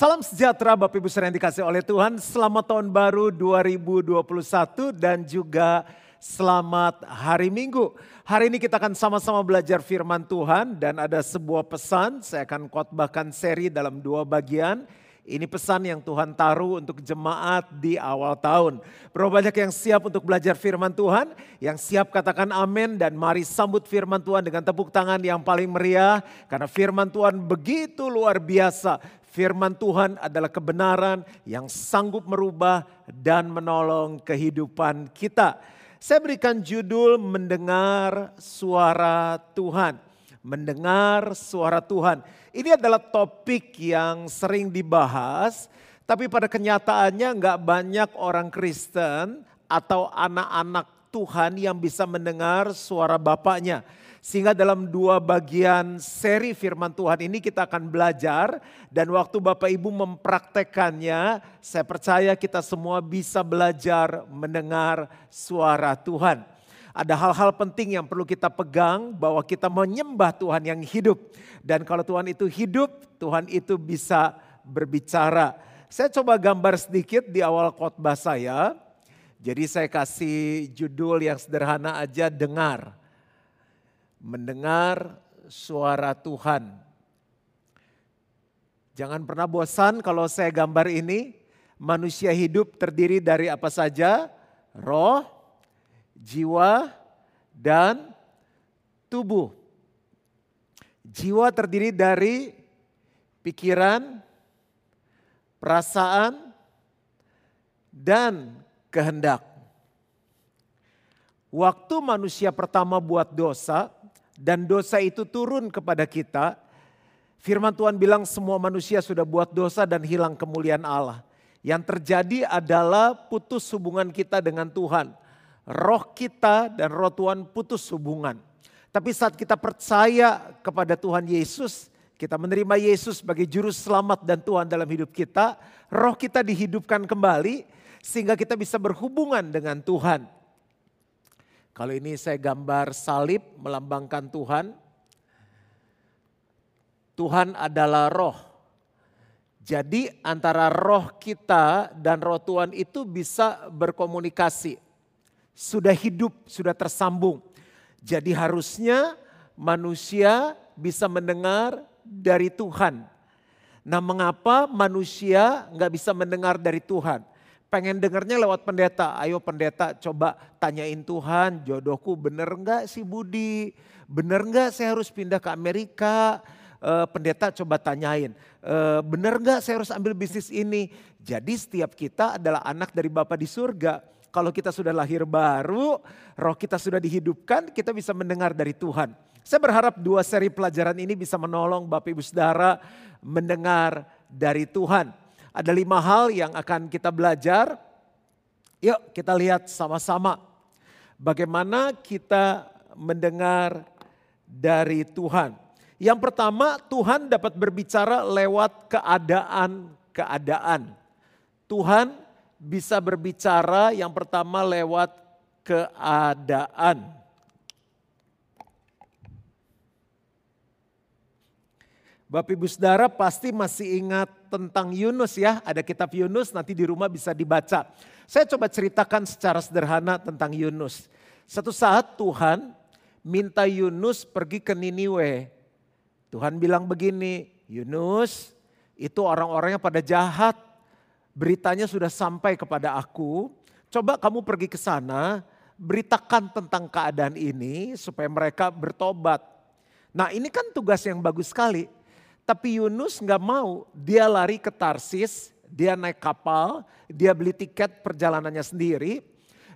Salam sejahtera Bapak Ibu yang dikasih oleh Tuhan. Selamat tahun baru 2021 dan juga selamat hari Minggu. Hari ini kita akan sama-sama belajar firman Tuhan dan ada sebuah pesan. Saya akan khotbahkan seri dalam dua bagian. Ini pesan yang Tuhan taruh untuk jemaat di awal tahun. Berapa banyak yang siap untuk belajar firman Tuhan? Yang siap katakan amin dan mari sambut firman Tuhan dengan tepuk tangan yang paling meriah. Karena firman Tuhan begitu luar biasa Firman Tuhan adalah kebenaran yang sanggup merubah dan menolong kehidupan kita. Saya berikan judul mendengar suara Tuhan. Mendengar suara Tuhan. Ini adalah topik yang sering dibahas, tapi pada kenyataannya nggak banyak orang Kristen atau anak-anak Tuhan yang bisa mendengar suara Bapaknya. Sehingga dalam dua bagian seri firman Tuhan ini kita akan belajar dan waktu Bapak Ibu mempraktekannya, saya percaya kita semua bisa belajar mendengar suara Tuhan. Ada hal-hal penting yang perlu kita pegang bahwa kita menyembah Tuhan yang hidup. Dan kalau Tuhan itu hidup, Tuhan itu bisa berbicara. Saya coba gambar sedikit di awal khotbah saya. Jadi saya kasih judul yang sederhana aja dengar mendengar suara Tuhan. Jangan pernah bosan kalau saya gambar ini. Manusia hidup terdiri dari apa saja? Roh, jiwa, dan tubuh. Jiwa terdiri dari pikiran, perasaan, dan kehendak. Waktu manusia pertama buat dosa, dan dosa itu turun kepada kita, firman Tuhan bilang semua manusia sudah buat dosa dan hilang kemuliaan Allah. Yang terjadi adalah putus hubungan kita dengan Tuhan. Roh kita dan roh Tuhan putus hubungan. Tapi saat kita percaya kepada Tuhan Yesus, kita menerima Yesus sebagai juru selamat dan Tuhan dalam hidup kita, roh kita dihidupkan kembali sehingga kita bisa berhubungan dengan Tuhan. Kalau ini saya gambar salib melambangkan Tuhan. Tuhan adalah roh. Jadi antara roh kita dan roh Tuhan itu bisa berkomunikasi. Sudah hidup, sudah tersambung. Jadi harusnya manusia bisa mendengar dari Tuhan. Nah mengapa manusia nggak bisa mendengar dari Tuhan? Pengen dengernya lewat pendeta. Ayo pendeta coba tanyain Tuhan, jodohku bener nggak sih Budi? Bener nggak saya harus pindah ke Amerika? E, pendeta coba tanyain, e, bener nggak saya harus ambil bisnis ini? Jadi setiap kita adalah anak dari Bapa di surga. Kalau kita sudah lahir baru, roh kita sudah dihidupkan, kita bisa mendengar dari Tuhan. Saya berharap dua seri pelajaran ini bisa menolong Bapak Ibu Saudara mendengar dari Tuhan. Ada lima hal yang akan kita belajar. Yuk kita lihat sama-sama. Bagaimana kita mendengar dari Tuhan. Yang pertama Tuhan dapat berbicara lewat keadaan-keadaan. Tuhan bisa berbicara yang pertama lewat keadaan. Bapak Ibu Saudara pasti masih ingat tentang Yunus ya. Ada kitab Yunus nanti di rumah bisa dibaca. Saya coba ceritakan secara sederhana tentang Yunus. Satu saat Tuhan minta Yunus pergi ke Niniwe. Tuhan bilang begini, Yunus itu orang-orangnya pada jahat. Beritanya sudah sampai kepada aku. Coba kamu pergi ke sana, beritakan tentang keadaan ini supaya mereka bertobat. Nah ini kan tugas yang bagus sekali tapi Yunus nggak mau, dia lari ke Tarsis, dia naik kapal, dia beli tiket perjalanannya sendiri.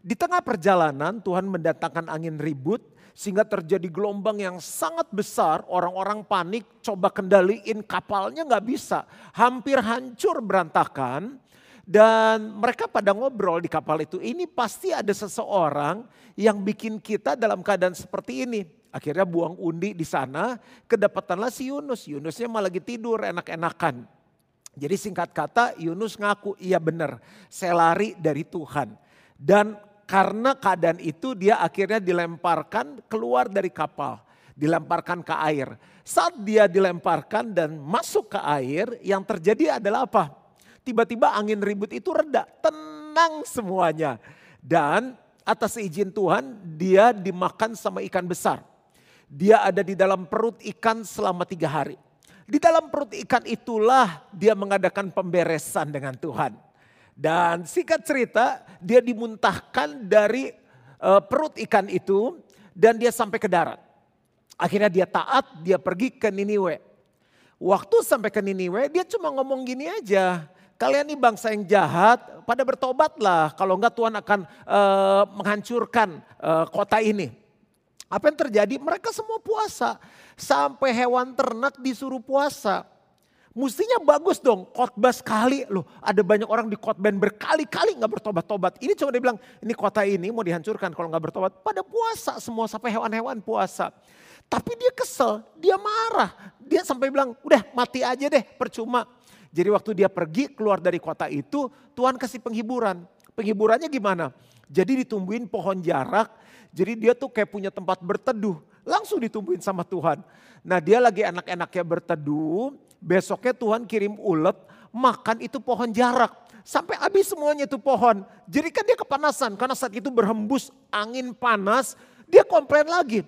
Di tengah perjalanan Tuhan mendatangkan angin ribut sehingga terjadi gelombang yang sangat besar. Orang-orang panik coba kendaliin kapalnya nggak bisa. Hampir hancur berantakan. Dan mereka pada ngobrol di kapal itu, ini pasti ada seseorang yang bikin kita dalam keadaan seperti ini. Akhirnya buang undi di sana, kedapatanlah si Yunus. Yunusnya malah lagi tidur enak-enakan. Jadi singkat kata Yunus ngaku, iya benar saya lari dari Tuhan. Dan karena keadaan itu dia akhirnya dilemparkan keluar dari kapal. dilemparkan ke air. Saat dia dilemparkan dan masuk ke air, yang terjadi adalah apa? Tiba-tiba angin ribut itu reda, tenang semuanya. Dan atas izin Tuhan dia dimakan sama ikan besar. Dia ada di dalam perut ikan selama tiga hari. Di dalam perut ikan itulah dia mengadakan pemberesan dengan Tuhan. Dan singkat cerita dia dimuntahkan dari uh, perut ikan itu dan dia sampai ke darat. Akhirnya dia taat, dia pergi ke Niniwe. Waktu sampai ke Niniwe dia cuma ngomong gini aja kalian ini bangsa yang jahat, pada bertobatlah. Kalau enggak Tuhan akan uh, menghancurkan uh, kota ini. Apa yang terjadi? Mereka semua puasa. Sampai hewan ternak disuruh puasa. Mestinya bagus dong, khotbah sekali loh. Ada banyak orang di khotbah berkali-kali nggak bertobat-tobat. Ini cuma dia bilang, ini kota ini mau dihancurkan kalau nggak bertobat. Pada puasa semua sampai hewan-hewan puasa. Tapi dia kesel, dia marah. Dia sampai bilang, udah mati aja deh, percuma. Jadi waktu dia pergi keluar dari kota itu, Tuhan kasih penghiburan. Penghiburannya gimana? Jadi ditumbuhin pohon jarak, jadi dia tuh kayak punya tempat berteduh. Langsung ditumbuhin sama Tuhan. Nah dia lagi enak-enaknya berteduh, besoknya Tuhan kirim ulet, makan itu pohon jarak. Sampai habis semuanya itu pohon. Jadi kan dia kepanasan, karena saat itu berhembus angin panas, dia komplain lagi.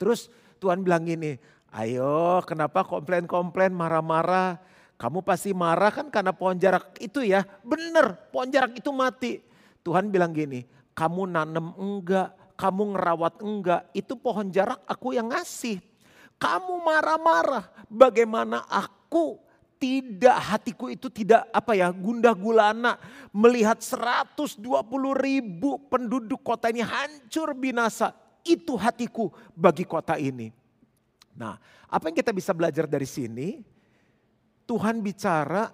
Terus Tuhan bilang gini, ayo kenapa komplain-komplain, marah-marah. Kamu pasti marah kan karena pohon jarak itu ya. Bener, pohon jarak itu mati. Tuhan bilang gini, kamu nanem enggak, kamu ngerawat enggak, itu pohon jarak aku yang ngasih. Kamu marah-marah, bagaimana aku tidak hatiku itu tidak apa ya gundah gulana melihat 120 ribu penduduk kota ini hancur binasa. Itu hatiku bagi kota ini. Nah apa yang kita bisa belajar dari sini? Tuhan bicara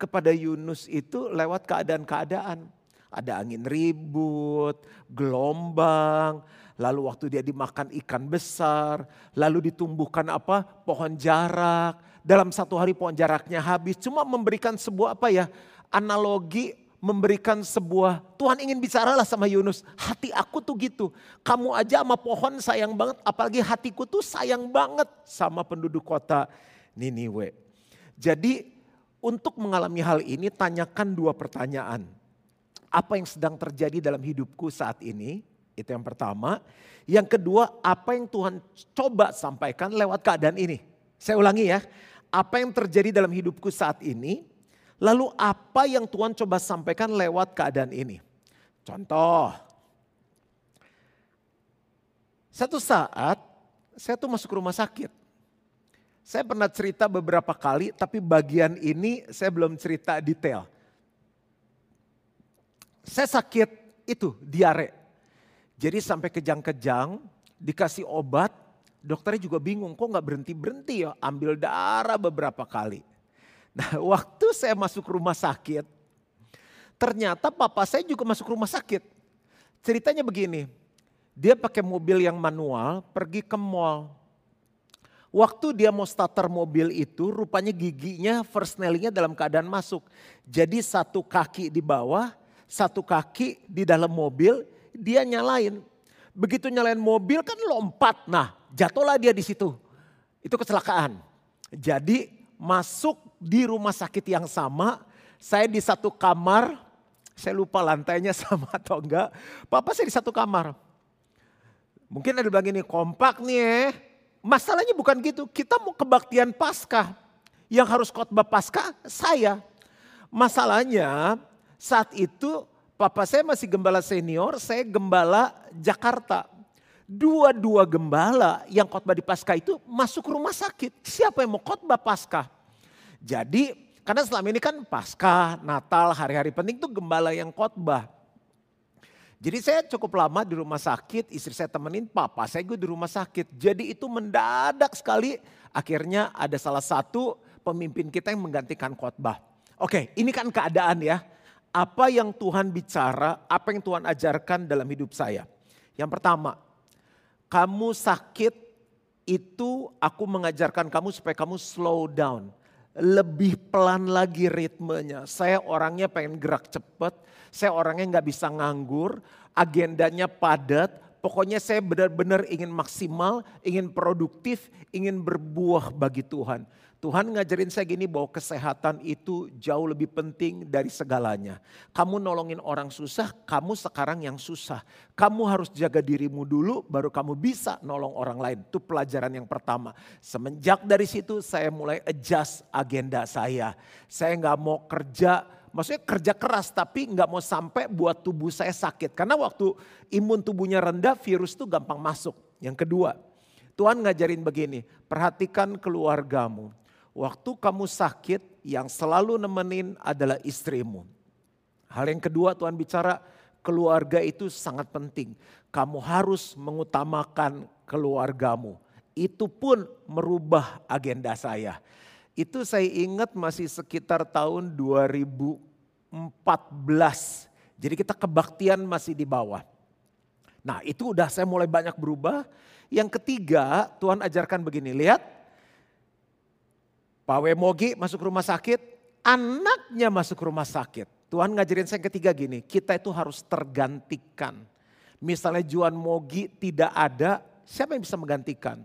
kepada Yunus itu lewat keadaan-keadaan. Ada angin ribut, gelombang, lalu waktu dia dimakan ikan besar, lalu ditumbuhkan apa? Pohon jarak. Dalam satu hari pohon jaraknya habis. Cuma memberikan sebuah apa ya? Analogi memberikan sebuah Tuhan ingin bicaralah sama Yunus. Hati aku tuh gitu. Kamu aja sama pohon sayang banget, apalagi hatiku tuh sayang banget sama penduduk kota Niniwe. Jadi untuk mengalami hal ini tanyakan dua pertanyaan. Apa yang sedang terjadi dalam hidupku saat ini? Itu yang pertama. Yang kedua, apa yang Tuhan coba sampaikan lewat keadaan ini? Saya ulangi ya. Apa yang terjadi dalam hidupku saat ini? Lalu apa yang Tuhan coba sampaikan lewat keadaan ini? Contoh. Satu saat saya tuh masuk rumah sakit. Saya pernah cerita beberapa kali, tapi bagian ini saya belum cerita detail. Saya sakit itu, diare. Jadi sampai kejang-kejang, dikasih obat, dokternya juga bingung kok nggak berhenti-berhenti ya, ambil darah beberapa kali. Nah waktu saya masuk rumah sakit, ternyata papa saya juga masuk rumah sakit. Ceritanya begini, dia pakai mobil yang manual pergi ke mall. Waktu dia mau starter mobil itu rupanya giginya first nailingnya dalam keadaan masuk. Jadi satu kaki di bawah, satu kaki di dalam mobil, dia nyalain. Begitu nyalain mobil kan lompat, nah jatuhlah dia di situ. Itu kecelakaan. Jadi masuk di rumah sakit yang sama, saya di satu kamar, saya lupa lantainya sama atau enggak. Papa saya di satu kamar. Mungkin ada bilang ini kompak nih ya Masalahnya bukan gitu, kita mau kebaktian Paskah. Yang harus khotbah Paskah saya. Masalahnya saat itu papa saya masih gembala senior, saya gembala Jakarta. Dua-dua gembala yang khotbah di Paskah itu masuk rumah sakit. Siapa yang mau khotbah Paskah? Jadi karena selama ini kan Paskah, Natal, hari-hari penting itu gembala yang khotbah. Jadi saya cukup lama di rumah sakit, istri saya temenin, papa saya gue di rumah sakit. Jadi itu mendadak sekali akhirnya ada salah satu pemimpin kita yang menggantikan khotbah. Oke ini kan keadaan ya. Apa yang Tuhan bicara, apa yang Tuhan ajarkan dalam hidup saya. Yang pertama, kamu sakit itu aku mengajarkan kamu supaya kamu slow down lebih pelan lagi ritmenya. Saya orangnya pengen gerak cepat, saya orangnya nggak bisa nganggur, agendanya padat, Pokoknya saya benar-benar ingin maksimal, ingin produktif, ingin berbuah bagi Tuhan. Tuhan ngajarin saya gini bahwa kesehatan itu jauh lebih penting dari segalanya. Kamu nolongin orang susah, kamu sekarang yang susah. Kamu harus jaga dirimu dulu baru kamu bisa nolong orang lain. Itu pelajaran yang pertama. Semenjak dari situ saya mulai adjust agenda saya. Saya nggak mau kerja maksudnya kerja keras tapi nggak mau sampai buat tubuh saya sakit. Karena waktu imun tubuhnya rendah virus itu gampang masuk. Yang kedua, Tuhan ngajarin begini, perhatikan keluargamu. Waktu kamu sakit, yang selalu nemenin adalah istrimu. Hal yang kedua Tuhan bicara, keluarga itu sangat penting. Kamu harus mengutamakan keluargamu. Itu pun merubah agenda saya. Itu saya ingat masih sekitar tahun 2014. Jadi kita kebaktian masih di bawah. Nah itu udah saya mulai banyak berubah. Yang ketiga Tuhan ajarkan begini, lihat Pak Wemogi masuk rumah sakit, anaknya masuk rumah sakit. Tuhan ngajarin saya ketiga gini, kita itu harus tergantikan. Misalnya Juan Mogi tidak ada, siapa yang bisa menggantikan?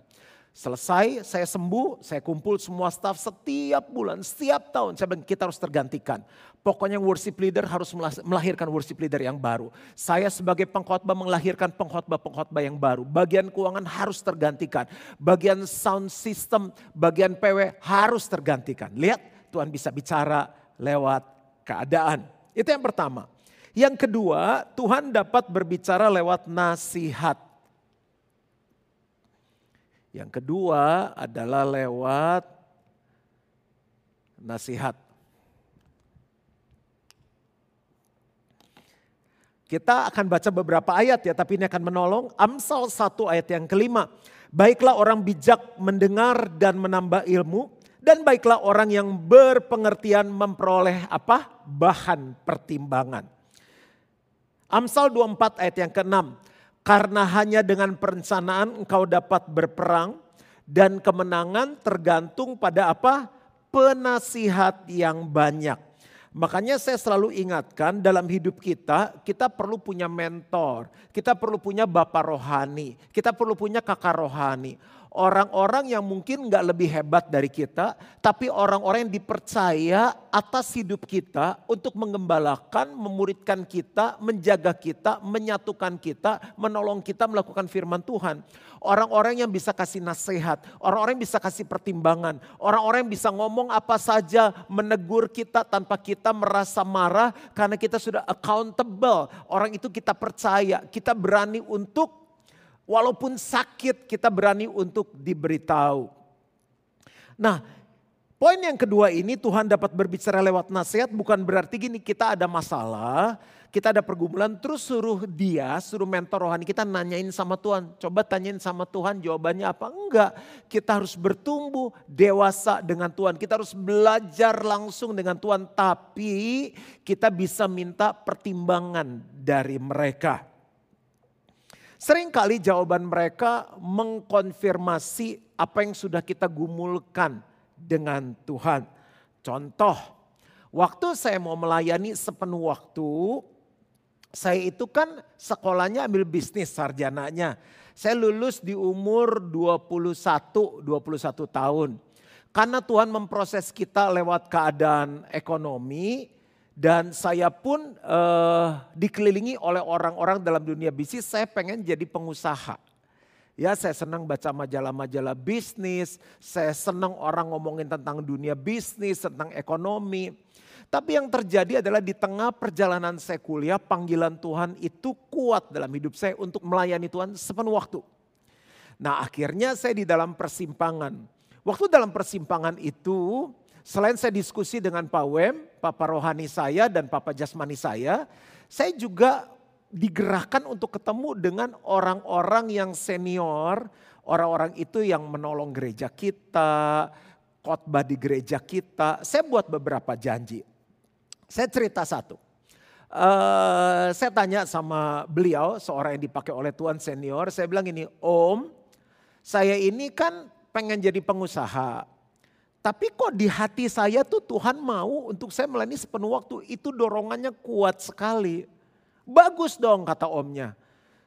Selesai, saya sembuh, saya kumpul semua staff setiap bulan, setiap tahun. Saya bilang kita harus tergantikan. Pokoknya worship leader harus melahirkan worship leader yang baru. Saya sebagai pengkhotbah melahirkan pengkhotbah-pengkhotbah yang baru. Bagian keuangan harus tergantikan. Bagian sound system, bagian PW harus tergantikan. Lihat Tuhan bisa bicara lewat keadaan. Itu yang pertama. Yang kedua, Tuhan dapat berbicara lewat nasihat. Yang kedua adalah lewat nasihat. Kita akan baca beberapa ayat ya, tapi ini akan menolong. Amsal satu ayat yang kelima. Baiklah orang bijak mendengar dan menambah ilmu. Dan baiklah orang yang berpengertian memperoleh apa? Bahan pertimbangan. Amsal 24 ayat yang ke-6. Karena hanya dengan perencanaan engkau dapat berperang dan kemenangan tergantung pada apa? Penasihat yang banyak. Makanya saya selalu ingatkan dalam hidup kita, kita perlu punya mentor, kita perlu punya bapak rohani, kita perlu punya kakak rohani orang-orang yang mungkin nggak lebih hebat dari kita, tapi orang-orang yang dipercaya atas hidup kita untuk mengembalakan, memuridkan kita, menjaga kita, menyatukan kita, menolong kita melakukan firman Tuhan. Orang-orang yang bisa kasih nasihat, orang-orang yang bisa kasih pertimbangan, orang-orang yang bisa ngomong apa saja, menegur kita tanpa kita merasa marah karena kita sudah accountable. Orang itu kita percaya, kita berani untuk Walaupun sakit kita berani untuk diberitahu. Nah poin yang kedua ini Tuhan dapat berbicara lewat nasihat bukan berarti gini kita ada masalah. Kita ada pergumulan terus suruh dia, suruh mentor rohani kita nanyain sama Tuhan. Coba tanyain sama Tuhan jawabannya apa? Enggak. Kita harus bertumbuh dewasa dengan Tuhan. Kita harus belajar langsung dengan Tuhan. Tapi kita bisa minta pertimbangan dari mereka. Seringkali jawaban mereka mengkonfirmasi apa yang sudah kita gumulkan dengan Tuhan. Contoh, waktu saya mau melayani sepenuh waktu, saya itu kan sekolahnya ambil bisnis sarjananya. Saya lulus di umur 21, 21 tahun. Karena Tuhan memproses kita lewat keadaan ekonomi, dan saya pun uh, dikelilingi oleh orang-orang dalam dunia bisnis, saya pengen jadi pengusaha. Ya saya senang baca majalah-majalah bisnis, saya senang orang ngomongin tentang dunia bisnis, tentang ekonomi. Tapi yang terjadi adalah di tengah perjalanan saya kuliah, panggilan Tuhan itu kuat dalam hidup saya untuk melayani Tuhan sepenuh waktu. Nah akhirnya saya di dalam persimpangan. Waktu dalam persimpangan itu Selain saya diskusi dengan Pak Wem, Papa Rohani saya dan Papa Jasmani saya, saya juga digerakkan untuk ketemu dengan orang-orang yang senior, orang-orang itu yang menolong gereja kita, khotbah di gereja kita. Saya buat beberapa janji. Saya cerita satu. Uh, saya tanya sama beliau, seorang yang dipakai oleh Tuhan senior, saya bilang ini, Om, saya ini kan pengen jadi pengusaha. Tapi kok di hati saya tuh Tuhan mau untuk saya melayani sepenuh waktu. Itu dorongannya kuat sekali. Bagus dong kata omnya.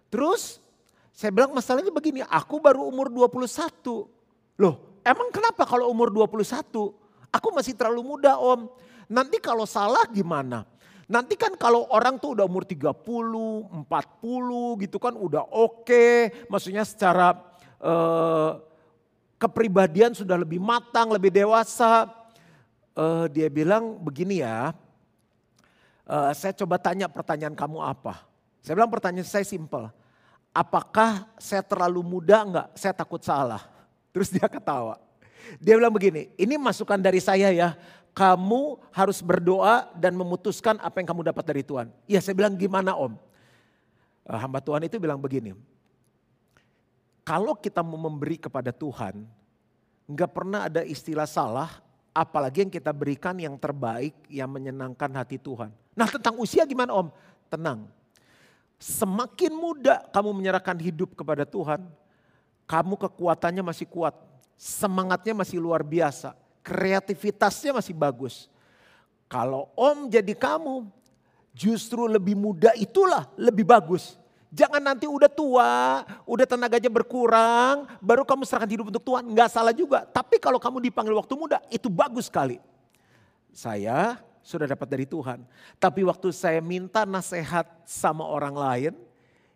Terus Saya bilang masalahnya begini, aku baru umur 21. Loh, emang kenapa kalau umur 21? Aku masih terlalu muda om. Nanti kalau salah gimana? Nanti kan kalau orang tuh udah umur 30, 40 gitu kan udah oke. Okay. Maksudnya secara uh, kepribadian sudah lebih matang, lebih dewasa. Uh, dia bilang begini ya, uh, saya coba tanya pertanyaan kamu apa? Saya bilang pertanyaan saya simpel apakah saya terlalu muda enggak? Saya takut salah. Terus dia ketawa. Dia bilang begini, ini masukan dari saya ya. Kamu harus berdoa dan memutuskan apa yang kamu dapat dari Tuhan. Iya saya bilang gimana om? Uh, hamba Tuhan itu bilang begini. Kalau kita mau memberi kepada Tuhan, nggak pernah ada istilah salah, apalagi yang kita berikan yang terbaik, yang menyenangkan hati Tuhan. Nah tentang usia gimana om? Tenang, Semakin muda kamu menyerahkan hidup kepada Tuhan, kamu kekuatannya masih kuat, semangatnya masih luar biasa, kreativitasnya masih bagus. Kalau om jadi kamu, justru lebih muda itulah lebih bagus. Jangan nanti udah tua, udah tenaganya berkurang, baru kamu serahkan hidup untuk Tuhan. Nggak salah juga. Tapi kalau kamu dipanggil waktu muda, itu bagus sekali. Saya sudah dapat dari Tuhan. Tapi waktu saya minta nasihat sama orang lain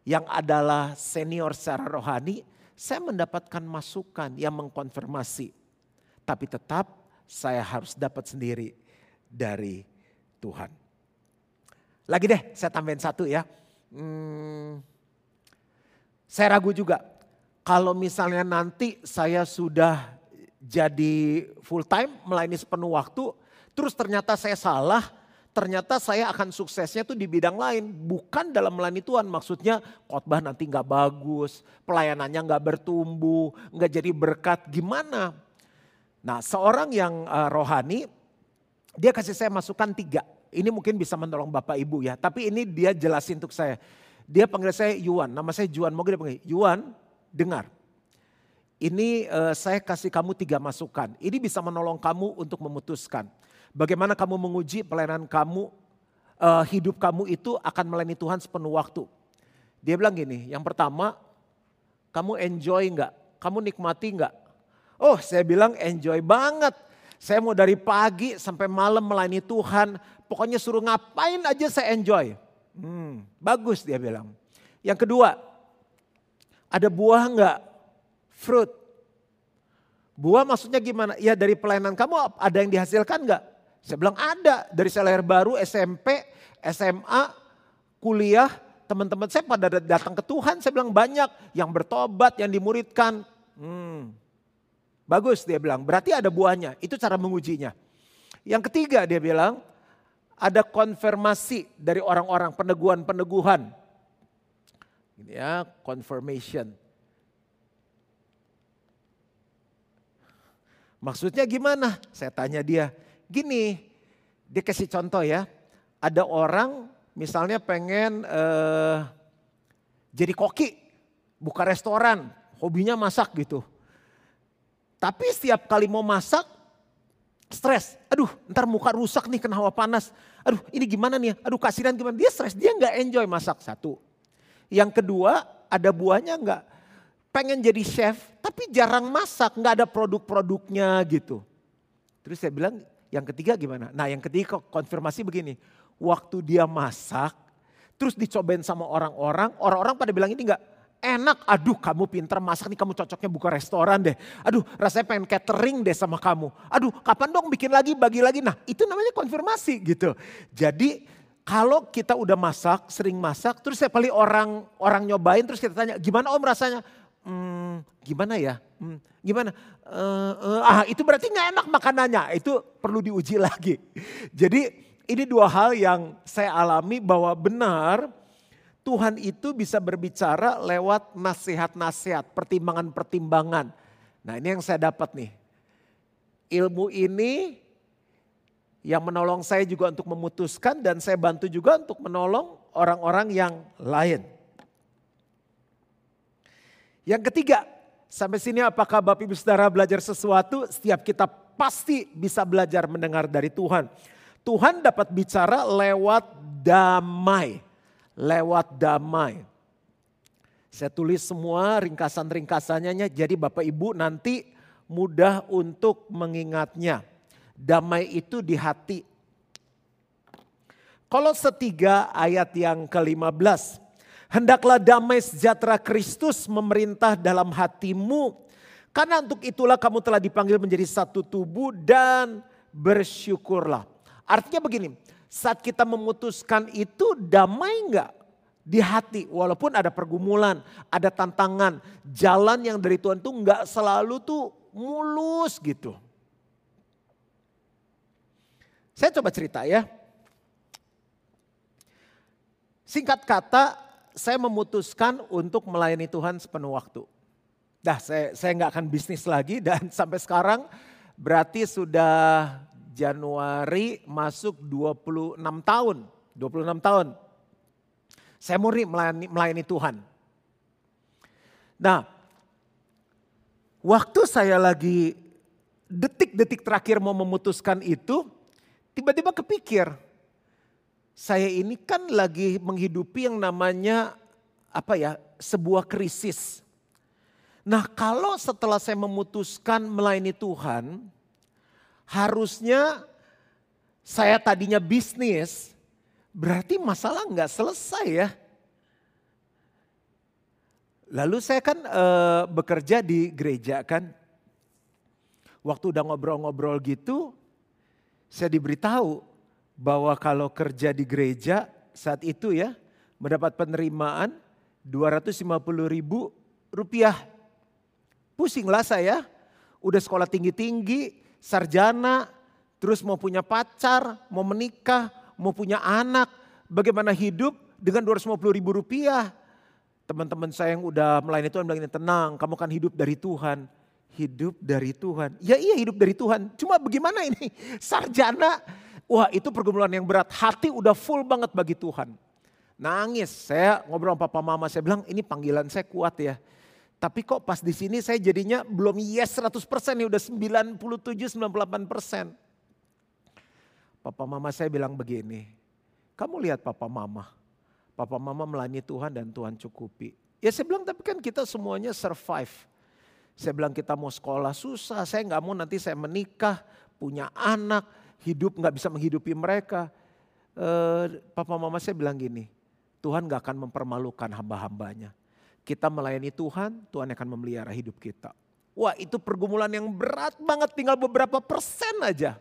yang adalah senior secara rohani, saya mendapatkan masukan yang mengkonfirmasi. Tapi tetap saya harus dapat sendiri dari Tuhan. Lagi deh, saya tambahin satu ya. Hmm, saya ragu juga. Kalau misalnya nanti saya sudah jadi full time melayani sepenuh waktu, Terus ternyata saya salah, ternyata saya akan suksesnya tuh di bidang lain. Bukan dalam melayani Tuhan, maksudnya khotbah nanti nggak bagus, pelayanannya nggak bertumbuh, nggak jadi berkat, gimana? Nah seorang yang uh, rohani, dia kasih saya masukan tiga. Ini mungkin bisa menolong Bapak Ibu ya, tapi ini dia jelasin untuk saya. Dia panggil saya Yuan, nama saya Juan, mau dia panggil Yuan, dengar. Ini uh, saya kasih kamu tiga masukan. Ini bisa menolong kamu untuk memutuskan. Bagaimana kamu menguji pelayanan kamu, uh, hidup kamu itu akan melayani Tuhan sepenuh waktu. Dia bilang gini, yang pertama, kamu enjoy enggak? Kamu nikmati enggak? Oh saya bilang enjoy banget. Saya mau dari pagi sampai malam melayani Tuhan. Pokoknya suruh ngapain aja saya enjoy. Hmm, bagus dia bilang. Yang kedua, ada buah enggak? Fruit. Buah maksudnya gimana? Ya dari pelayanan kamu ada yang dihasilkan enggak? Saya bilang ada dari saya lahir baru SMP, SMA, kuliah, teman-teman saya pada datang ke Tuhan. Saya bilang banyak yang bertobat, yang dimuridkan. Hmm, bagus dia bilang, berarti ada buahnya. Itu cara mengujinya. Yang ketiga dia bilang, ada konfirmasi dari orang-orang, peneguhan-peneguhan. Ya, confirmation. Maksudnya gimana? Saya tanya dia, Gini, dia kasih contoh ya. Ada orang misalnya pengen uh, jadi koki, buka restoran, hobinya masak gitu. Tapi setiap kali mau masak, stres. Aduh, ntar muka rusak nih kena hawa panas. Aduh, ini gimana nih? Aduh, kasihan gimana? Dia stres, dia nggak enjoy masak satu. Yang kedua, ada buahnya nggak? Pengen jadi chef, tapi jarang masak, nggak ada produk-produknya gitu. Terus saya bilang, yang ketiga gimana? Nah yang ketiga konfirmasi begini. Waktu dia masak, terus dicobain sama orang-orang, orang-orang pada bilang ini enggak enak. Aduh kamu pinter masak nih kamu cocoknya buka restoran deh. Aduh rasanya pengen catering deh sama kamu. Aduh kapan dong bikin lagi, bagi lagi. Nah itu namanya konfirmasi gitu. Jadi kalau kita udah masak, sering masak, terus saya paling orang orang nyobain, terus kita tanya, gimana om rasanya? Hmm, gimana ya? Hmm, gimana? Uh, uh, ah itu berarti nggak enak makanannya. Itu perlu diuji lagi. Jadi ini dua hal yang saya alami bahwa benar Tuhan itu bisa berbicara lewat nasihat-nasihat, pertimbangan-pertimbangan. Nah ini yang saya dapat nih. Ilmu ini yang menolong saya juga untuk memutuskan dan saya bantu juga untuk menolong orang-orang yang lain. Yang ketiga, Sampai sini apakah Bapak Ibu Saudara belajar sesuatu? Setiap kita pasti bisa belajar mendengar dari Tuhan. Tuhan dapat bicara lewat damai. Lewat damai. Saya tulis semua ringkasan-ringkasannya jadi Bapak Ibu nanti mudah untuk mengingatnya. Damai itu di hati. Kalau setiga ayat yang ke-15. Hendaklah damai sejahtera Kristus memerintah dalam hatimu. Karena untuk itulah kamu telah dipanggil menjadi satu tubuh dan bersyukurlah. Artinya begini, saat kita memutuskan itu damai enggak? di hati walaupun ada pergumulan, ada tantangan, jalan yang dari Tuhan tuh nggak selalu tuh mulus gitu. Saya coba cerita ya. Singkat kata, saya memutuskan untuk melayani Tuhan sepenuh waktu. Dah, saya saya nggak akan bisnis lagi dan sampai sekarang berarti sudah Januari masuk 26 tahun. 26 tahun saya murni melayani, melayani Tuhan. Nah, waktu saya lagi detik-detik terakhir mau memutuskan itu, tiba-tiba kepikir, saya ini kan lagi menghidupi yang namanya apa ya, sebuah krisis. Nah, kalau setelah saya memutuskan melayani Tuhan, harusnya saya tadinya bisnis, Berarti masalah nggak selesai ya. Lalu saya kan e, bekerja di gereja kan. Waktu udah ngobrol-ngobrol gitu, saya diberitahu bahwa kalau kerja di gereja saat itu ya mendapat penerimaan 250 ribu rupiah. Pusinglah saya, udah sekolah tinggi-tinggi, sarjana, terus mau punya pacar, mau menikah, mau punya anak, bagaimana hidup dengan 250 ribu rupiah. Teman-teman saya yang udah melayani Tuhan bilang ini tenang, kamu kan hidup dari Tuhan. Hidup dari Tuhan. Ya iya hidup dari Tuhan. Cuma bagaimana ini sarjana. Wah itu pergumulan yang berat. Hati udah full banget bagi Tuhan. Nangis. Saya ngobrol sama papa mama. Saya bilang ini panggilan saya kuat ya. Tapi kok pas di sini saya jadinya belum yes 100% ya udah 97 98 persen. Papa mama saya bilang begini, kamu lihat papa mama, papa mama melayani Tuhan dan Tuhan cukupi. Ya saya bilang tapi kan kita semuanya survive. Saya bilang kita mau sekolah susah, saya nggak mau nanti saya menikah, punya anak, hidup nggak bisa menghidupi mereka. Eh, papa mama saya bilang gini, Tuhan nggak akan mempermalukan hamba-hambanya. Kita melayani Tuhan, Tuhan akan memelihara hidup kita. Wah itu pergumulan yang berat banget, tinggal beberapa persen aja.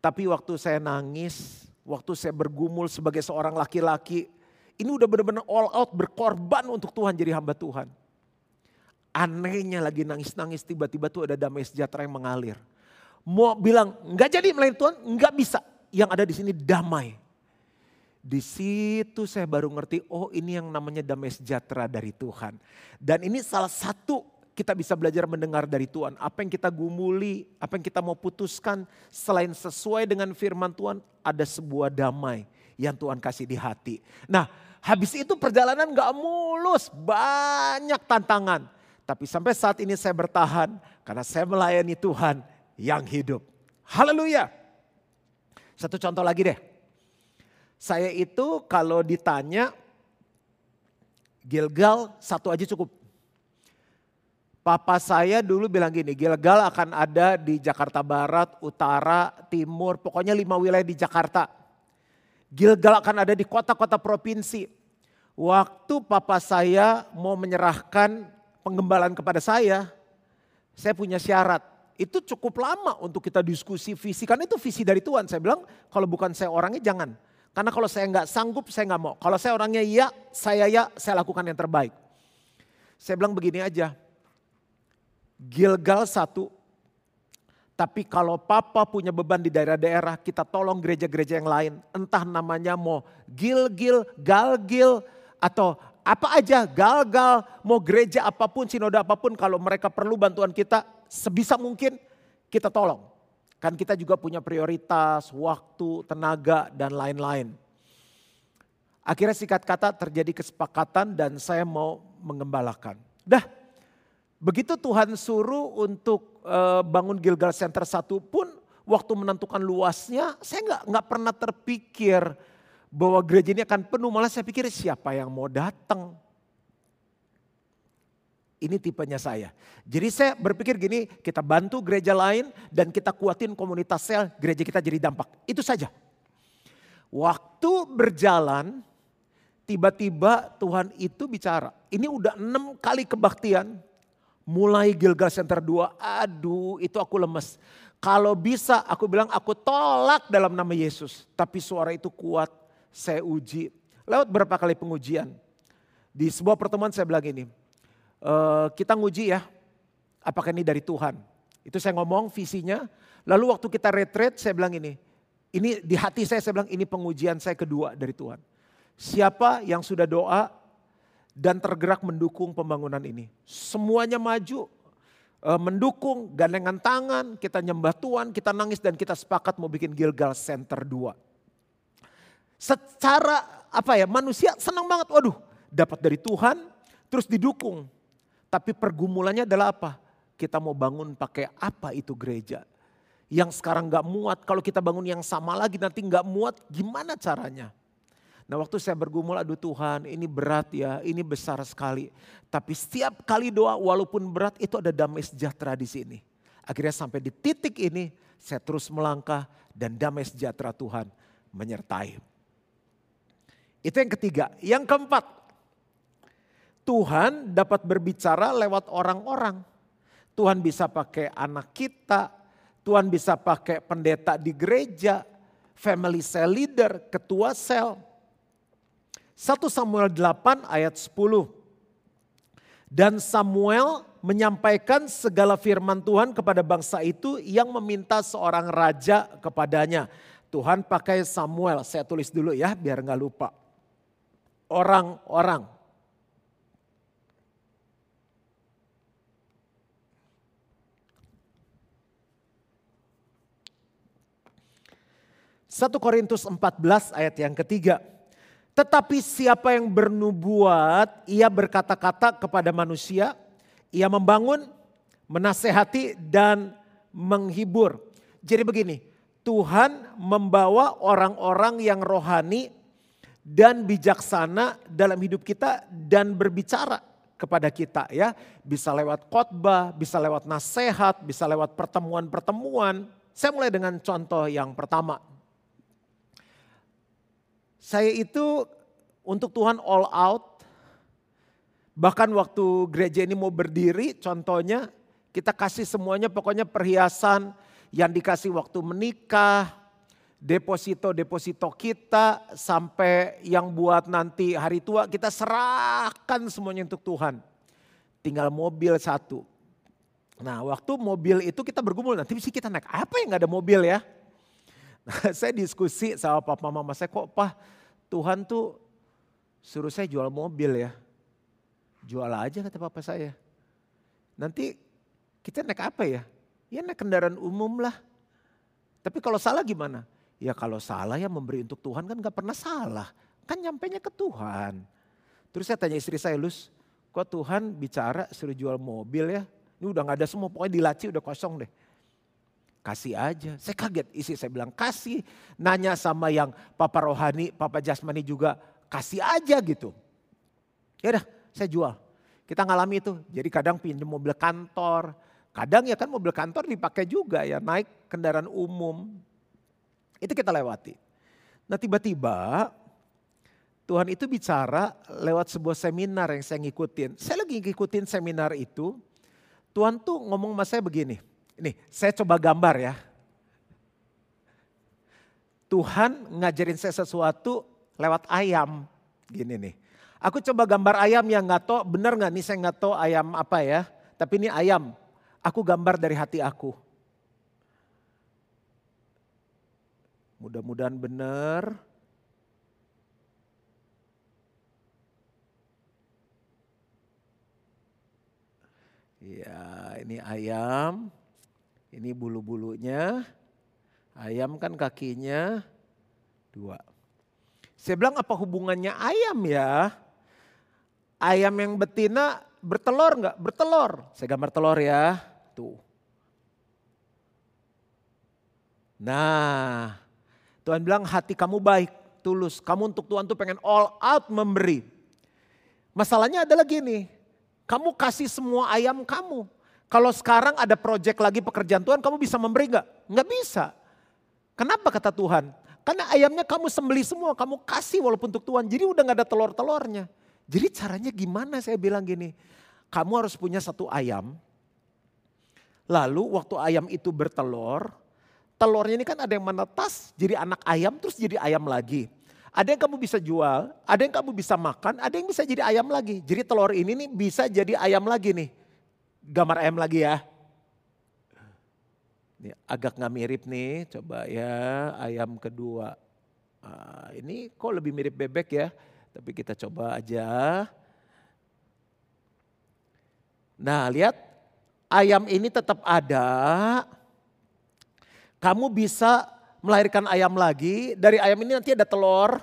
Tapi waktu saya nangis, waktu saya bergumul sebagai seorang laki-laki, ini udah benar-benar all out berkorban untuk Tuhan jadi hamba Tuhan. Anehnya lagi nangis-nangis tiba-tiba tuh ada damai sejahtera yang mengalir. Mau bilang nggak jadi melayani Tuhan, nggak bisa. Yang ada di sini damai. Di situ saya baru ngerti, oh ini yang namanya damai sejahtera dari Tuhan. Dan ini salah satu kita bisa belajar mendengar dari Tuhan. Apa yang kita gumuli, apa yang kita mau putuskan selain sesuai dengan firman Tuhan ada sebuah damai yang Tuhan kasih di hati. Nah habis itu perjalanan gak mulus, banyak tantangan. Tapi sampai saat ini saya bertahan karena saya melayani Tuhan yang hidup. Haleluya. Satu contoh lagi deh. Saya itu kalau ditanya Gilgal satu aja cukup. Papa saya dulu bilang gini, Gilgal akan ada di Jakarta Barat, Utara, Timur, pokoknya lima wilayah di Jakarta. Gilgal akan ada di kota-kota provinsi. Waktu papa saya mau menyerahkan penggembalaan kepada saya, saya punya syarat. Itu cukup lama untuk kita diskusi visi, karena itu visi dari Tuhan. Saya bilang kalau bukan saya orangnya jangan. Karena kalau saya nggak sanggup, saya nggak mau. Kalau saya orangnya iya, saya ya, saya lakukan yang terbaik. Saya bilang begini aja, Gilgal satu. Tapi kalau papa punya beban di daerah-daerah, kita tolong gereja-gereja yang lain. Entah namanya mau Gil-Gil, Gal-Gil, atau apa aja, Gal-Gal, mau gereja apa pun, sinode apa pun. Kalau mereka perlu bantuan kita, sebisa mungkin kita tolong. Kan kita juga punya prioritas, waktu, tenaga, dan lain-lain. Akhirnya sikat kata terjadi kesepakatan dan saya mau mengembalakan. Dah Begitu Tuhan suruh untuk uh, bangun Gilgal Center satu pun waktu menentukan luasnya saya nggak nggak pernah terpikir bahwa gereja ini akan penuh malah saya pikir siapa yang mau datang ini tipenya saya. Jadi saya berpikir gini, kita bantu gereja lain dan kita kuatin komunitas sel, gereja kita jadi dampak. Itu saja. Waktu berjalan, tiba-tiba Tuhan itu bicara. Ini udah enam kali kebaktian, mulai Gilgal Center 2, aduh itu aku lemes. Kalau bisa aku bilang aku tolak dalam nama Yesus. Tapi suara itu kuat, saya uji. Lewat berapa kali pengujian. Di sebuah pertemuan saya bilang ini, e, kita nguji ya, apakah ini dari Tuhan. Itu saya ngomong visinya. Lalu waktu kita retreat saya bilang ini, ini di hati saya saya bilang ini pengujian saya kedua dari Tuhan. Siapa yang sudah doa dan tergerak mendukung pembangunan ini. Semuanya maju, uh, mendukung, gandengan tangan, kita nyembah Tuhan, kita nangis dan kita sepakat mau bikin Gilgal Center 2. Secara apa ya manusia senang banget, waduh dapat dari Tuhan terus didukung. Tapi pergumulannya adalah apa? Kita mau bangun pakai apa itu gereja? Yang sekarang gak muat, kalau kita bangun yang sama lagi nanti gak muat, gimana caranya? Nah waktu saya bergumul, aduh Tuhan ini berat ya, ini besar sekali. Tapi setiap kali doa walaupun berat itu ada damai sejahtera di sini. Akhirnya sampai di titik ini saya terus melangkah dan damai sejahtera Tuhan menyertai. Itu yang ketiga. Yang keempat, Tuhan dapat berbicara lewat orang-orang. Tuhan bisa pakai anak kita, Tuhan bisa pakai pendeta di gereja, family cell leader, ketua sel, 1 Samuel 8 ayat 10. Dan Samuel menyampaikan segala firman Tuhan kepada bangsa itu yang meminta seorang raja kepadanya. Tuhan pakai Samuel, saya tulis dulu ya biar nggak lupa. Orang-orang. Satu Korintus 14 ayat yang ketiga. Tetapi siapa yang bernubuat, ia berkata-kata kepada manusia, ia membangun, menasehati dan menghibur. Jadi begini, Tuhan membawa orang-orang yang rohani dan bijaksana dalam hidup kita dan berbicara kepada kita ya. Bisa lewat khotbah, bisa lewat nasihat, bisa lewat pertemuan-pertemuan. Saya mulai dengan contoh yang pertama. Saya itu untuk Tuhan all out. Bahkan waktu gereja ini mau berdiri contohnya kita kasih semuanya pokoknya perhiasan yang dikasih waktu menikah, deposito-deposito kita sampai yang buat nanti hari tua kita serahkan semuanya untuk Tuhan. Tinggal mobil satu. Nah waktu mobil itu kita bergumul nanti sih kita naik apa yang gak ada mobil ya. saya diskusi sama papa mama saya, kok pak Tuhan tuh suruh saya jual mobil ya. Jual aja kata papa saya. Nanti kita naik apa ya? Ya naik kendaraan umum lah. Tapi kalau salah gimana? Ya kalau salah ya memberi untuk Tuhan kan gak pernah salah. Kan nyampainya ke Tuhan. Terus saya tanya istri saya, Lus, kok Tuhan bicara suruh jual mobil ya? Ini udah gak ada semua, pokoknya di laci udah kosong deh. Kasih aja. Saya kaget isi saya bilang kasih. Nanya sama yang Papa Rohani, Papa Jasmani juga kasih aja gitu. Ya udah saya jual. Kita ngalami itu. Jadi kadang pinjam mobil kantor. Kadang ya kan mobil kantor dipakai juga ya naik kendaraan umum. Itu kita lewati. Nah tiba-tiba Tuhan itu bicara lewat sebuah seminar yang saya ngikutin. Saya lagi ngikutin seminar itu. Tuhan tuh ngomong sama saya begini. Ini saya coba gambar ya. Tuhan ngajarin saya sesuatu lewat ayam. Gini nih. Aku coba gambar ayam yang nggak tahu benar nggak nih saya nggak tahu ayam apa ya. Tapi ini ayam. Aku gambar dari hati aku. Mudah-mudahan benar. Ya, ini ayam. Ini bulu-bulunya, ayam kan kakinya dua. Saya bilang apa hubungannya ayam ya? Ayam yang betina bertelur nggak? Bertelur. Saya gambar telur ya. Tuh. Nah, Tuhan bilang hati kamu baik, tulus. Kamu untuk Tuhan tuh pengen all out memberi. Masalahnya adalah gini, Kamu kasih semua ayam kamu. Kalau sekarang ada proyek lagi pekerjaan Tuhan, kamu bisa memberi nggak? Nggak bisa. Kenapa kata Tuhan? Karena ayamnya kamu sembeli semua, kamu kasih walaupun untuk Tuhan. Jadi udah nggak ada telur-telurnya. Jadi caranya gimana saya bilang gini, kamu harus punya satu ayam. Lalu waktu ayam itu bertelur, telurnya ini kan ada yang menetas jadi anak ayam terus jadi ayam lagi. Ada yang kamu bisa jual, ada yang kamu bisa makan, ada yang bisa jadi ayam lagi. Jadi telur ini nih bisa jadi ayam lagi nih gambar ayam lagi ya. Ini agak nggak mirip nih, coba ya ayam kedua. Nah, ini kok lebih mirip bebek ya, tapi kita coba aja. Nah lihat ayam ini tetap ada. Kamu bisa melahirkan ayam lagi, dari ayam ini nanti ada telur,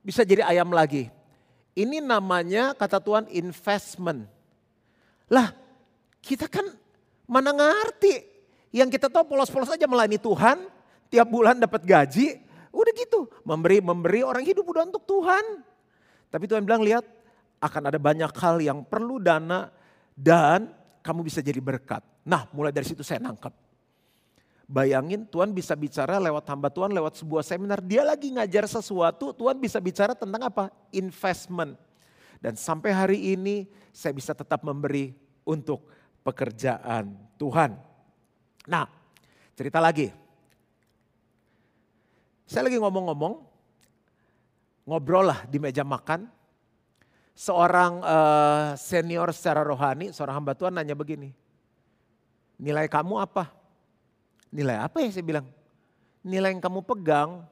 bisa jadi ayam lagi. Ini namanya kata Tuhan investment. Lah kita kan mana ngerti. Yang kita tahu polos-polos aja melayani Tuhan. Tiap bulan dapat gaji. Udah gitu. Memberi-memberi orang hidup udah untuk Tuhan. Tapi Tuhan bilang lihat akan ada banyak hal yang perlu dana dan kamu bisa jadi berkat. Nah mulai dari situ saya nangkep. Bayangin Tuhan bisa bicara lewat hamba Tuhan, lewat sebuah seminar. Dia lagi ngajar sesuatu, Tuhan bisa bicara tentang apa? Investment. Dan sampai hari ini saya bisa tetap memberi untuk pekerjaan Tuhan. Nah, cerita lagi. Saya lagi ngomong-ngomong, ngobrol lah di meja makan. Seorang uh, senior secara rohani, seorang hamba Tuhan nanya begini. Nilai kamu apa? Nilai apa ya saya bilang? Nilai yang kamu pegang.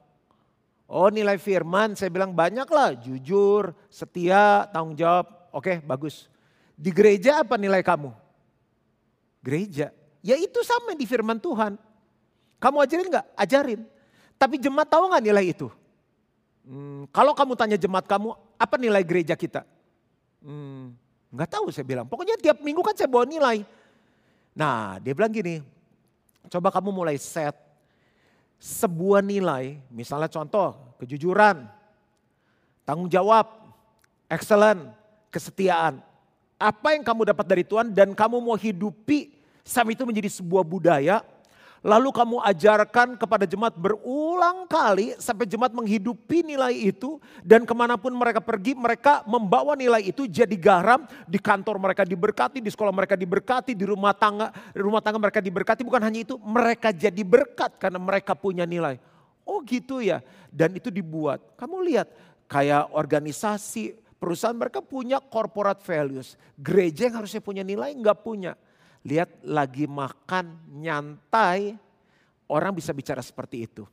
Oh nilai firman, saya bilang banyak lah. Jujur, setia, tanggung jawab. Oke bagus. Di gereja apa nilai kamu? Gereja. Ya itu sama di firman Tuhan. Kamu ajarin nggak? Ajarin. Tapi jemaat tahu nggak nilai itu? Hmm, kalau kamu tanya jemaat kamu, apa nilai gereja kita? Hmm, nggak tahu saya bilang. Pokoknya tiap minggu kan saya bawa nilai. Nah dia bilang gini, coba kamu mulai set sebuah nilai, misalnya contoh kejujuran, tanggung jawab, excellent, kesetiaan. Apa yang kamu dapat dari Tuhan dan kamu mau hidupi sampai itu menjadi sebuah budaya. Lalu kamu ajarkan kepada jemaat berulang kali sampai jemaat menghidupi nilai itu. Dan ke mana pun mereka pergi mereka membawa nilai itu jadi garam. Di kantor mereka diberkati, di sekolah mereka diberkati, di rumah tangga, rumah tangga mereka diberkati. Bukan hanya itu, mereka jadi berkat karena mereka punya nilai. Oh gitu ya. Dan itu dibuat. Kamu lihat kayak organisasi, Perusahaan mereka punya corporate values. Gereja yang harusnya punya nilai nggak punya. Lihat lagi makan nyantai, orang bisa bicara seperti itu.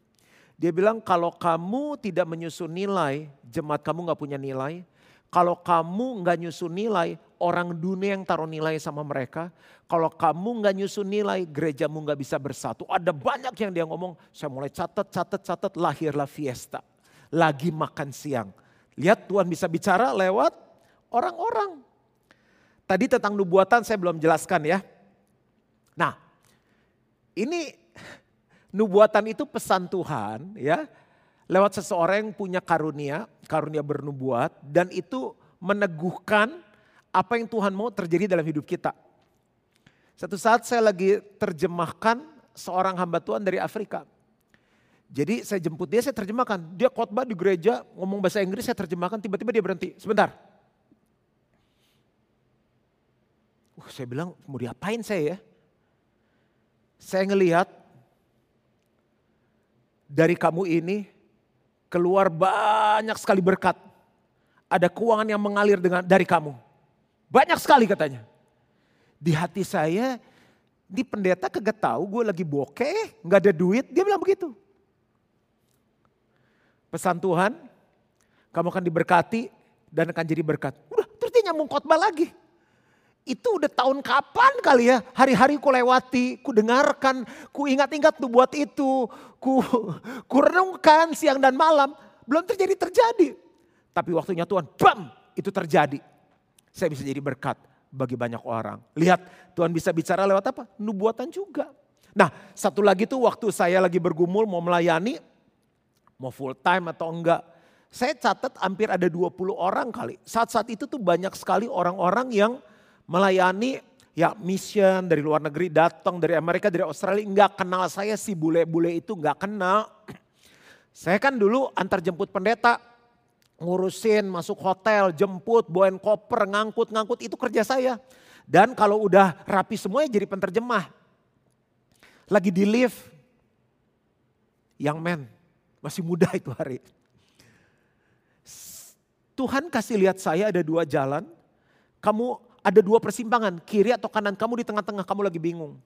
Dia bilang kalau kamu tidak menyusun nilai, jemaat kamu nggak punya nilai. Kalau kamu nggak nyusun nilai, orang dunia yang taruh nilai sama mereka. Kalau kamu nggak nyusun nilai, gerejamu nggak bisa bersatu. Ada banyak yang dia ngomong, saya mulai catat, catat, catat, lahirlah fiesta. Lagi makan siang Lihat Tuhan bisa bicara lewat orang-orang. Tadi tentang nubuatan saya belum jelaskan ya. Nah, ini nubuatan itu pesan Tuhan ya. Lewat seseorang yang punya karunia, karunia bernubuat dan itu meneguhkan apa yang Tuhan mau terjadi dalam hidup kita. Satu saat saya lagi terjemahkan seorang hamba Tuhan dari Afrika. Jadi saya jemput dia, saya terjemahkan. Dia khotbah di gereja, ngomong bahasa Inggris, saya terjemahkan, tiba-tiba dia berhenti. Sebentar. Uh, saya bilang, mau diapain saya ya? Saya ngelihat dari kamu ini keluar banyak sekali berkat. Ada keuangan yang mengalir dengan dari kamu. Banyak sekali katanya. Di hati saya, di pendeta kagak tahu gue lagi bokeh, nggak ada duit. Dia bilang begitu pesan Tuhan, kamu akan diberkati dan akan jadi berkat. Udah, terus dia nyambung khotbah lagi. Itu udah tahun kapan kali ya, hari-hari ku lewati, ku dengarkan, ku ingat-ingat tuh buat itu, ku, ku renungkan siang dan malam. Belum terjadi terjadi. Tapi waktunya Tuhan, bam, itu terjadi. Saya bisa jadi berkat bagi banyak orang. Lihat Tuhan bisa bicara lewat apa? Nubuatan juga. Nah satu lagi tuh waktu saya lagi bergumul mau melayani, mau full time atau enggak. Saya catat hampir ada 20 orang kali. Saat-saat itu tuh banyak sekali orang-orang yang melayani ya mission dari luar negeri datang dari Amerika dari Australia nggak kenal saya si bule-bule itu nggak kenal. Saya kan dulu antar jemput pendeta ngurusin masuk hotel, jemput, bawain koper, ngangkut-ngangkut itu kerja saya. Dan kalau udah rapi semuanya jadi penterjemah. Lagi di lift, young man, masih muda itu hari. Tuhan kasih lihat saya ada dua jalan, kamu ada dua persimpangan, kiri atau kanan, kamu di tengah-tengah, kamu lagi bingung.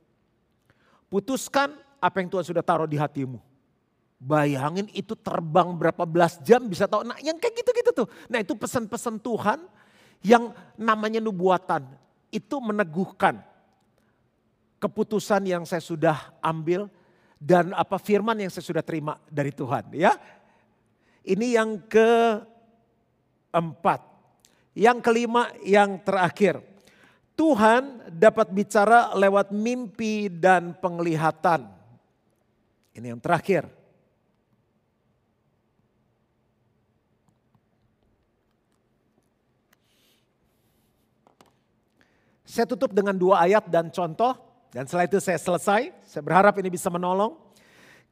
Putuskan apa yang Tuhan sudah taruh di hatimu. Bayangin itu terbang berapa belas jam bisa tahu. Nah yang kayak gitu-gitu tuh. Nah itu pesan-pesan Tuhan yang namanya nubuatan. Itu meneguhkan keputusan yang saya sudah ambil dan apa firman yang saya sudah terima dari Tuhan ya. Ini yang keempat. Yang kelima yang terakhir. Tuhan dapat bicara lewat mimpi dan penglihatan. Ini yang terakhir. Saya tutup dengan dua ayat dan contoh. Dan setelah itu saya selesai. Saya berharap ini bisa menolong.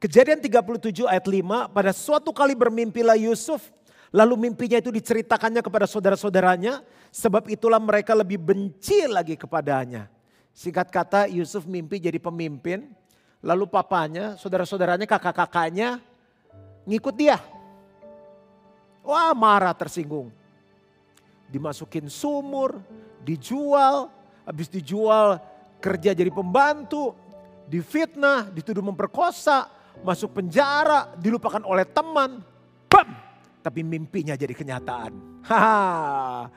Kejadian 37 ayat 5. Pada suatu kali bermimpilah Yusuf. Lalu mimpinya itu diceritakannya kepada saudara-saudaranya. Sebab itulah mereka lebih benci lagi kepadanya. Singkat kata Yusuf mimpi jadi pemimpin. Lalu papanya, saudara-saudaranya, kakak-kakaknya ngikut dia. Wah marah tersinggung. Dimasukin sumur, dijual, habis dijual kerja jadi pembantu, difitnah, dituduh memperkosa, masuk penjara, dilupakan oleh teman. Bam! Tapi mimpinya jadi kenyataan. Haha.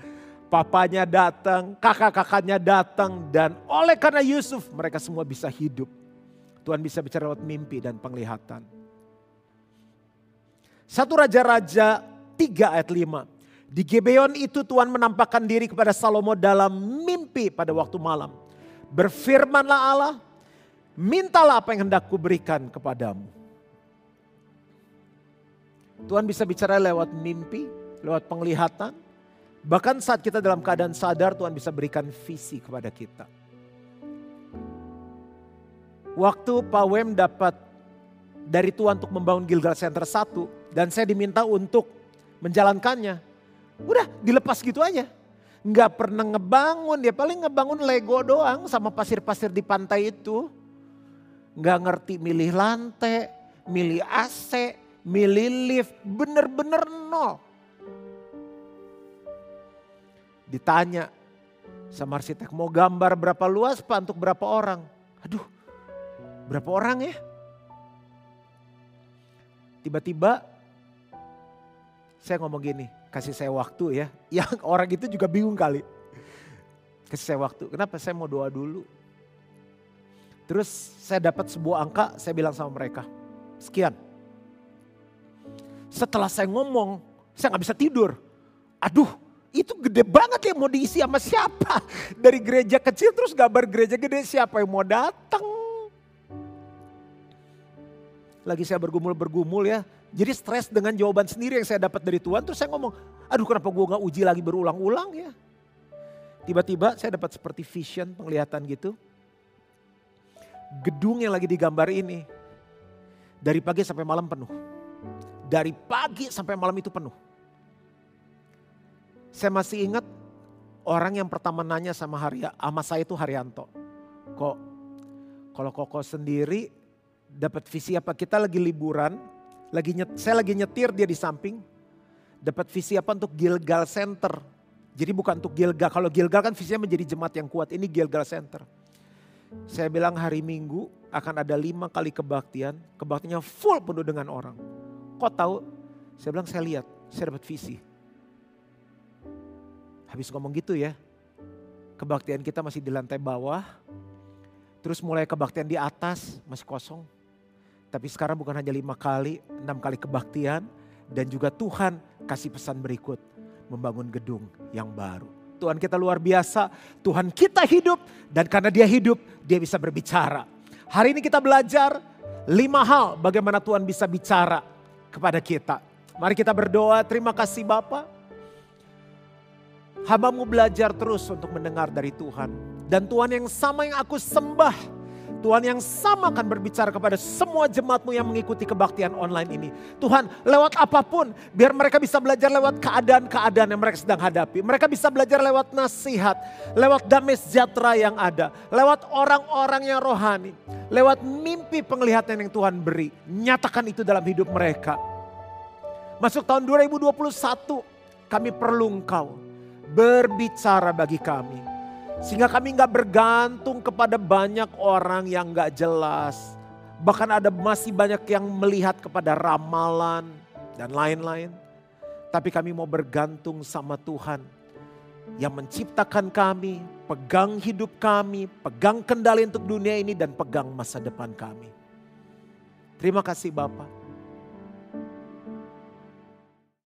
Papanya datang, kakak-kakaknya datang dan oleh karena Yusuf mereka semua bisa hidup. Tuhan bisa bicara lewat mimpi dan penglihatan. Satu Raja-Raja 3 ayat 5. Di Gibeon itu Tuhan menampakkan diri kepada Salomo dalam mimpi pada waktu malam. Berfirmanlah Allah, mintalah apa yang hendak kuberikan kepadamu. Tuhan bisa bicara lewat mimpi, lewat penglihatan. Bahkan saat kita dalam keadaan sadar Tuhan bisa berikan visi kepada kita. Waktu Pak Wem dapat dari Tuhan untuk membangun Gilgal Center 1 dan saya diminta untuk menjalankannya. Udah dilepas gitu aja. Nggak pernah ngebangun, dia paling ngebangun Lego doang sama pasir-pasir di pantai itu. Nggak ngerti milih lantai, milih AC, milih lift, bener-bener nol. Ditanya sama arsitek, mau gambar berapa luas pak untuk berapa orang? Aduh, berapa orang ya? Tiba-tiba saya ngomong gini, kasih saya waktu ya. Yang orang itu juga bingung kali. Kasih saya waktu, kenapa saya mau doa dulu. Terus saya dapat sebuah angka, saya bilang sama mereka, sekian. Setelah saya ngomong, saya gak bisa tidur. Aduh, itu gede banget ya mau diisi sama siapa. Dari gereja kecil terus gambar gereja gede siapa yang mau datang. Lagi saya bergumul-bergumul ya, jadi stres dengan jawaban sendiri yang saya dapat dari Tuhan. Terus saya ngomong, aduh kenapa gue gak uji lagi berulang-ulang ya. Tiba-tiba saya dapat seperti vision, penglihatan gitu. Gedung yang lagi digambar ini. Dari pagi sampai malam penuh. Dari pagi sampai malam itu penuh. Saya masih ingat orang yang pertama nanya sama Harya, sama saya itu Haryanto. Kok kalau Koko sendiri dapat visi apa? Kita lagi liburan, lagi nyet, saya lagi nyetir dia di samping. Dapat visi apa untuk Gilgal Center. Jadi bukan untuk Gilgal. Kalau Gilgal kan visinya menjadi jemaat yang kuat. Ini Gilgal Center. Saya bilang hari Minggu akan ada lima kali kebaktian. Kebaktiannya full penuh dengan orang. Kok tahu? Saya bilang saya lihat. Saya dapat visi. Habis ngomong gitu ya. Kebaktian kita masih di lantai bawah. Terus mulai kebaktian di atas masih kosong tapi sekarang bukan hanya lima kali, enam kali kebaktian. Dan juga Tuhan kasih pesan berikut. Membangun gedung yang baru. Tuhan kita luar biasa, Tuhan kita hidup. Dan karena dia hidup, dia bisa berbicara. Hari ini kita belajar lima hal bagaimana Tuhan bisa bicara kepada kita. Mari kita berdoa, terima kasih Bapak. Hambamu belajar terus untuk mendengar dari Tuhan. Dan Tuhan yang sama yang aku sembah Tuhan yang sama akan berbicara kepada semua jemaatmu yang mengikuti kebaktian online ini. Tuhan lewat apa pun biar mereka bisa belajar lewat keadaan-keadaan yang mereka sedang hadapi. Mereka bisa belajar lewat nasihat, lewat damai sejahtera yang ada, lewat orang-orang yang rohani, lewat mimpi penglihatan yang Tuhan beri. Nyatakan itu dalam hidup mereka. Masuk tahun 2021 kami perlu engkau berbicara bagi kami sehingga kami nggak bergantung kepada banyak orang yang nggak jelas. Bahkan ada masih banyak yang melihat kepada ramalan dan lain-lain. Tapi kami mau bergantung sama Tuhan yang menciptakan kami, pegang hidup kami, pegang kendali untuk dunia ini dan pegang masa depan kami. Terima kasih Bapak.